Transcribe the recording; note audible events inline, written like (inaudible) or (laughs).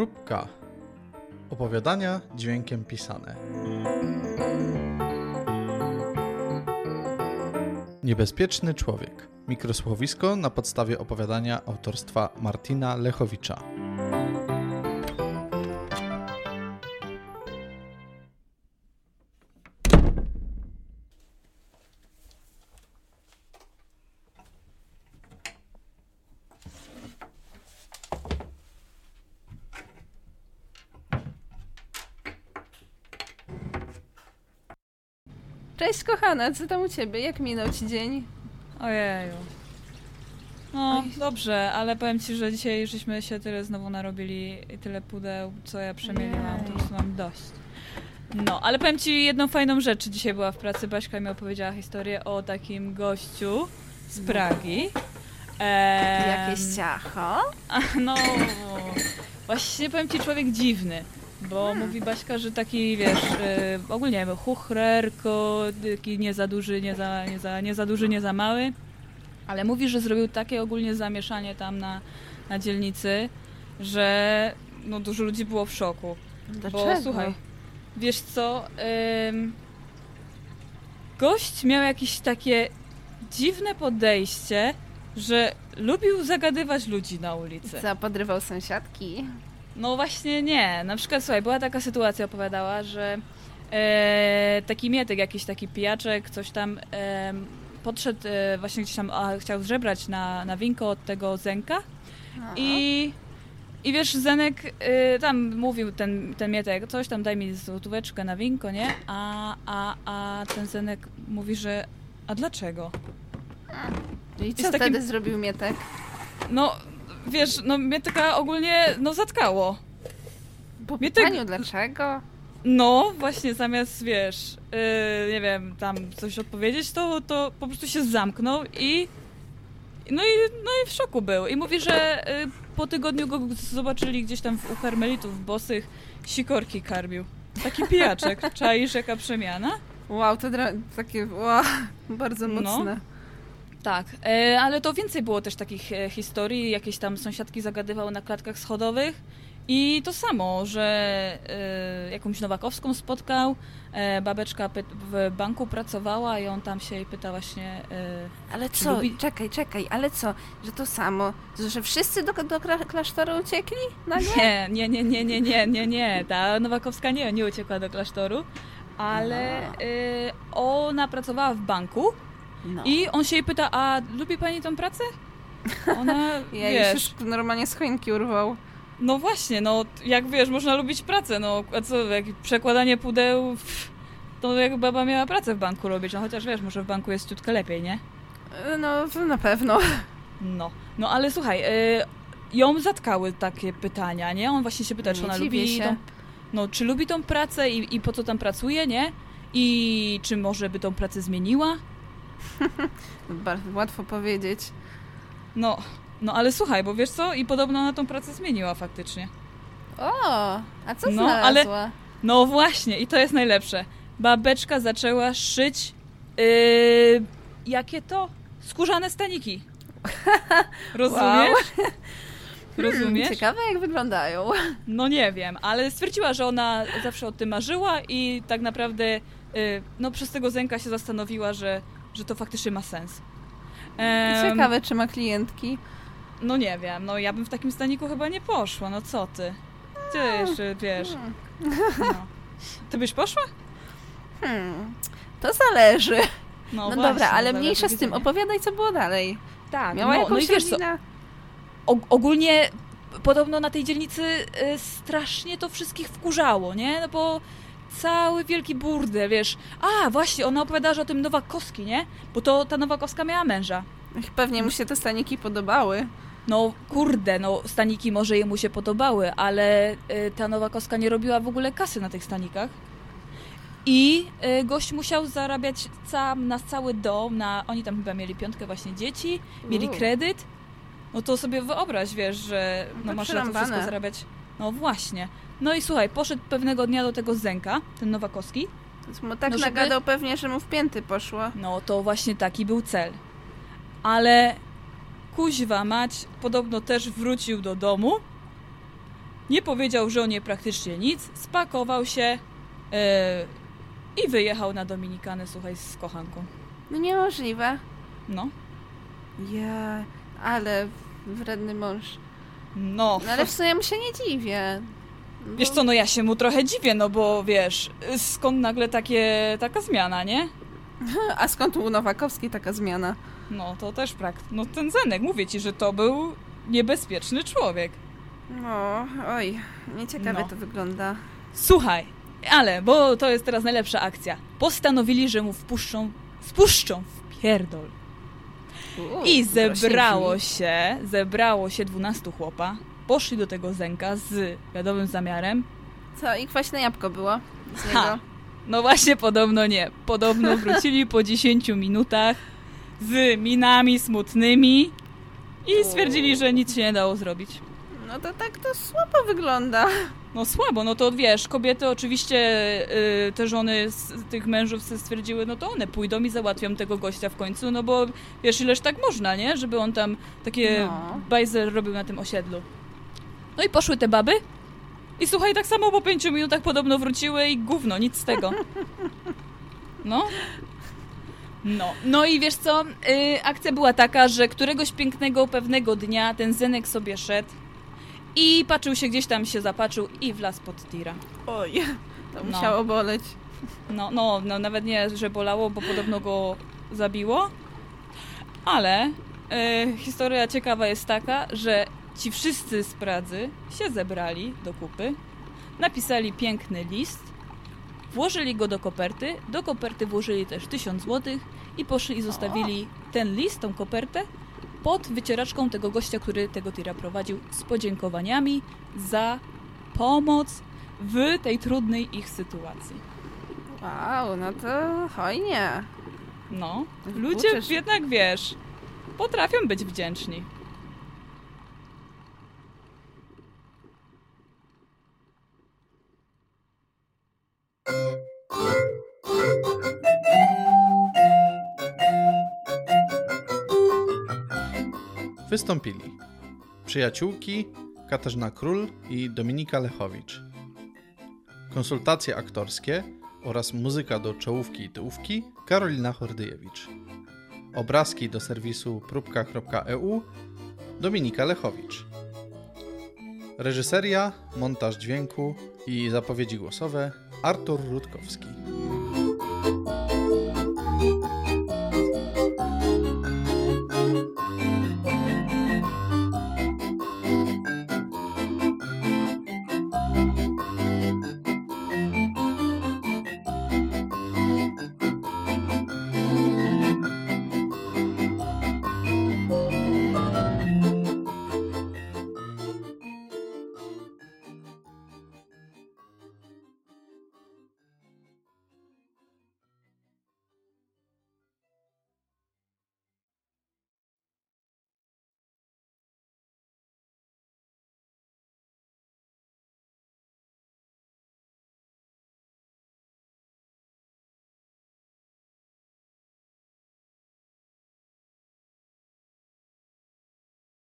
Próbka. Opowiadania dźwiękiem pisane. Niebezpieczny człowiek. Mikrosłowisko na podstawie opowiadania autorstwa Martina Lechowicza. Cześć kochana, co tam u ciebie? Jak minął ci dzień? Ojeju. No, Oj. dobrze, ale powiem ci, że dzisiaj żeśmy się tyle znowu narobili i tyle pudeł, co ja przemieliłam, to prostu mam dość. No, ale powiem ci jedną fajną rzecz. Dzisiaj była w pracy, Baśka mi opowiedziała historię o takim gościu z Pragi. Em, Jakieś ciacho? (laughs) No, właśnie powiem ci człowiek dziwny, bo mówi Baśka, że taki, wiesz, y, ogólnie chuchrerko, taki nie za duży, nie za, nie, za, nie za duży, nie za mały, ale mówi, że zrobił takie ogólnie zamieszanie tam na, na dzielnicy, że no, dużo ludzi było w szoku. Dlaczego? Bo słuchaj, wiesz co, ym, gość miał jakieś takie dziwne podejście, że lubił zagadywać ludzi na ulicy. Co, podrywał sąsiadki? No właśnie nie. Na przykład, słuchaj, była taka sytuacja, opowiadała, że e, taki mietek, jakiś taki pijaczek, coś tam e, podszedł e, właśnie gdzieś tam, a chciał żebrać na, na winko od tego Zenka Aha. i, i wiesz, Zenek e, tam mówił, ten, ten mietek, coś tam daj mi złotóweczkę na winko, nie? A, a, a ten Zenek mówi, że a dlaczego? I co jest takim- wtedy zrobił Mietek? No, wiesz, no mnie taka ogólnie, no zatkało. Po pytaniu dlaczego? No, właśnie zamiast, wiesz, yy, nie wiem, tam coś odpowiedzieć, to, to po prostu się zamknął i no i, no i w szoku był. I mówi, że y, po tygodniu go zobaczyli gdzieś tam w, u karmelitów bosych, sikorki karmił. Taki pijaczek. Czaisz, jaka przemiana? Wow, to takie, wow, (laughs) bardzo No. Tak, e, ale to więcej było też takich e, historii. Jakieś tam sąsiadki zagadywały na klatkach schodowych. I to samo, że e, jakąś Nowakowską spotkał, babeczka w banku pracowała i on tam się jej pyta właśnie... ale co, lubi... czekaj, czekaj, ale co, że to samo, że wszyscy do, do klasztoru uciekli nagle? Nie, nie, nie, nie, nie, nie, nie, ta Nowakowska nie, nie uciekła do klasztoru, ale no. ona pracowała w banku, no. i on się jej pyta, a lubi pani tą pracę? Ona, (laughs) Ja wiesz... już normalnie z choinki urwał. No właśnie, no jak wiesz, można lubić pracę, no a co, jak przekładanie pudeł, pff, to jak baba miała pracę w banku robić, no chociaż wiesz, może w banku jest ciutkę lepiej, nie? E, No, na pewno. No, no ale słuchaj, y, ją zatkały takie pytania, nie? On właśnie się pyta, czy Nie ona lubi się. tą, no, czy lubi tą pracę i, i po co tam pracuje, nie? I czy może by tą pracę zmieniła? (laughs) Bardzo łatwo powiedzieć. No, no ale słuchaj, bo wiesz co? I podobno ona tą pracę zmieniła faktycznie. O, a co No, ale- znalazła? No właśnie, i to jest najlepsze. Babeczka zaczęła szyć. Yy, jakie to? Skórzane staniki. (laughs) Rozumiesz? (laughs) Rozumiesz? Hmm, ciekawe jak wyglądają. No nie wiem, ale stwierdziła, że ona zawsze o tym marzyła i tak naprawdę yy, no przez tego Zenka się zastanowiła, że, że to faktycznie ma sens. Ciekawe, czy ma klientki. No nie wiem, no ja bym w takim staniku chyba nie poszła, no co ty? Ty jeszcze, wiesz, Hmm. no. Ty byś poszła? Hmm. To zależy. No, No, właśnie, dobra, ale zależy mniejsza z tym. Opowiadaj, co było dalej. Tak, Miała no, jakąś no wiesz co, rodzinę? ogólnie podobno na tej dzielnicy y, strasznie to wszystkich wkurzało, nie? No bo cały wielki burdel, wiesz. A, właśnie, ona opowiadała że o tym Nowakowski, nie? Bo to ta Nowakowska miała męża. Pewnie mu się te staniki podobały. No kurde, no staniki może jemu się podobały, ale y, ta Nowakowska nie robiła w ogóle kasy na tych stanikach. I y, gość musiał zarabiać sam, na cały dom, na, oni tam chyba mieli piątkę właśnie dzieci, mieli kredyt. No to sobie wyobraź, wiesz, że no To masz na to wszystko zarabiać. No właśnie. No i słuchaj, poszedł pewnego dnia do tego Zenka, ten Nowakowski. Więc mu tak No, żeby- nagadał pewnie, że mu w pięty poszło. No to właśnie taki był cel. Ale kuźwa mać podobno też wrócił do domu nie powiedział żonie praktycznie nic, spakował się e, i wyjechał na Dominikanę, słuchaj, z kochanką. No niemożliwe. No, Ja, ale wredny mąż. No. No ale w sumie mu się nie dziwię. Bo- Wiesz co, no ja się mu trochę dziwię, no bo wiesz, skąd nagle takie, taka zmiana, nie? (laughs) A skąd u Nowakowskiej taka zmiana? No, to też prakt. No ten Zenek, mówię ci, że to był niebezpieczny człowiek. No, oj, nieciekawe No. to wygląda. Słuchaj, ale, bo to jest teraz najlepsza akcja. Postanowili, że mu wpuszczą, wpuszczą w pierdol. I zebrało się, zebrało się 12 chłopa. Poszli do tego Zenka z wiadomym zamiarem. Co, i kwaśne jabłko było z Ha. niego? No właśnie, podobno nie. Podobno wrócili po 10 minutach z minami smutnymi i stwierdzili, że nic się nie dało zrobić. No to tak to słabo wygląda. No słabo, no to wiesz, kobiety oczywiście, y, te żony z, tych mężów stwierdziły, no to one pójdą i załatwią tego gościa w końcu, no bo wiesz, ileż tak można, nie? Żeby on tam takie No. bajzel robił na tym osiedlu. No i poszły te baby i słuchaj, tak samo po pięciu minutach podobno wróciły i gówno, nic z tego. No. No, no i wiesz co, y, akcja była taka, że któregoś pięknego, pewnego dnia ten Zenek sobie szedł i patrzył się gdzieś tam, się zapatrzył i wlazł pod tira. Oj, to No. musiało boleć. No, no, no nawet nie, że bolało, bo podobno go zabiło. Ale e, historia ciekawa jest taka, że ci wszyscy z Pradzy się zebrali do kupy, napisali piękny list, włożyli go do koperty, do koperty włożyli też 1000 złotych i poszli i zostawili ten list, tą kopertę pod wycieraczką tego gościa, który tego tira prowadził z podziękowaniami za pomoc w tej trudnej ich sytuacji. Wow, no to hojnie. No, ludzie że- jednak wiesz, potrafią być wdzięczni. Wystąpili przyjaciółki Katarzyna Król i Dominika Lechowicz. Konsultacje aktorskie oraz muzyka do czołówki i tyłówki Karolina Hordyjewicz. Obrazki do serwisu próbka.eu Dominika Lechowicz. Reżyseria, montaż dźwięku i zapowiedzi głosowe Artur Rutkowski.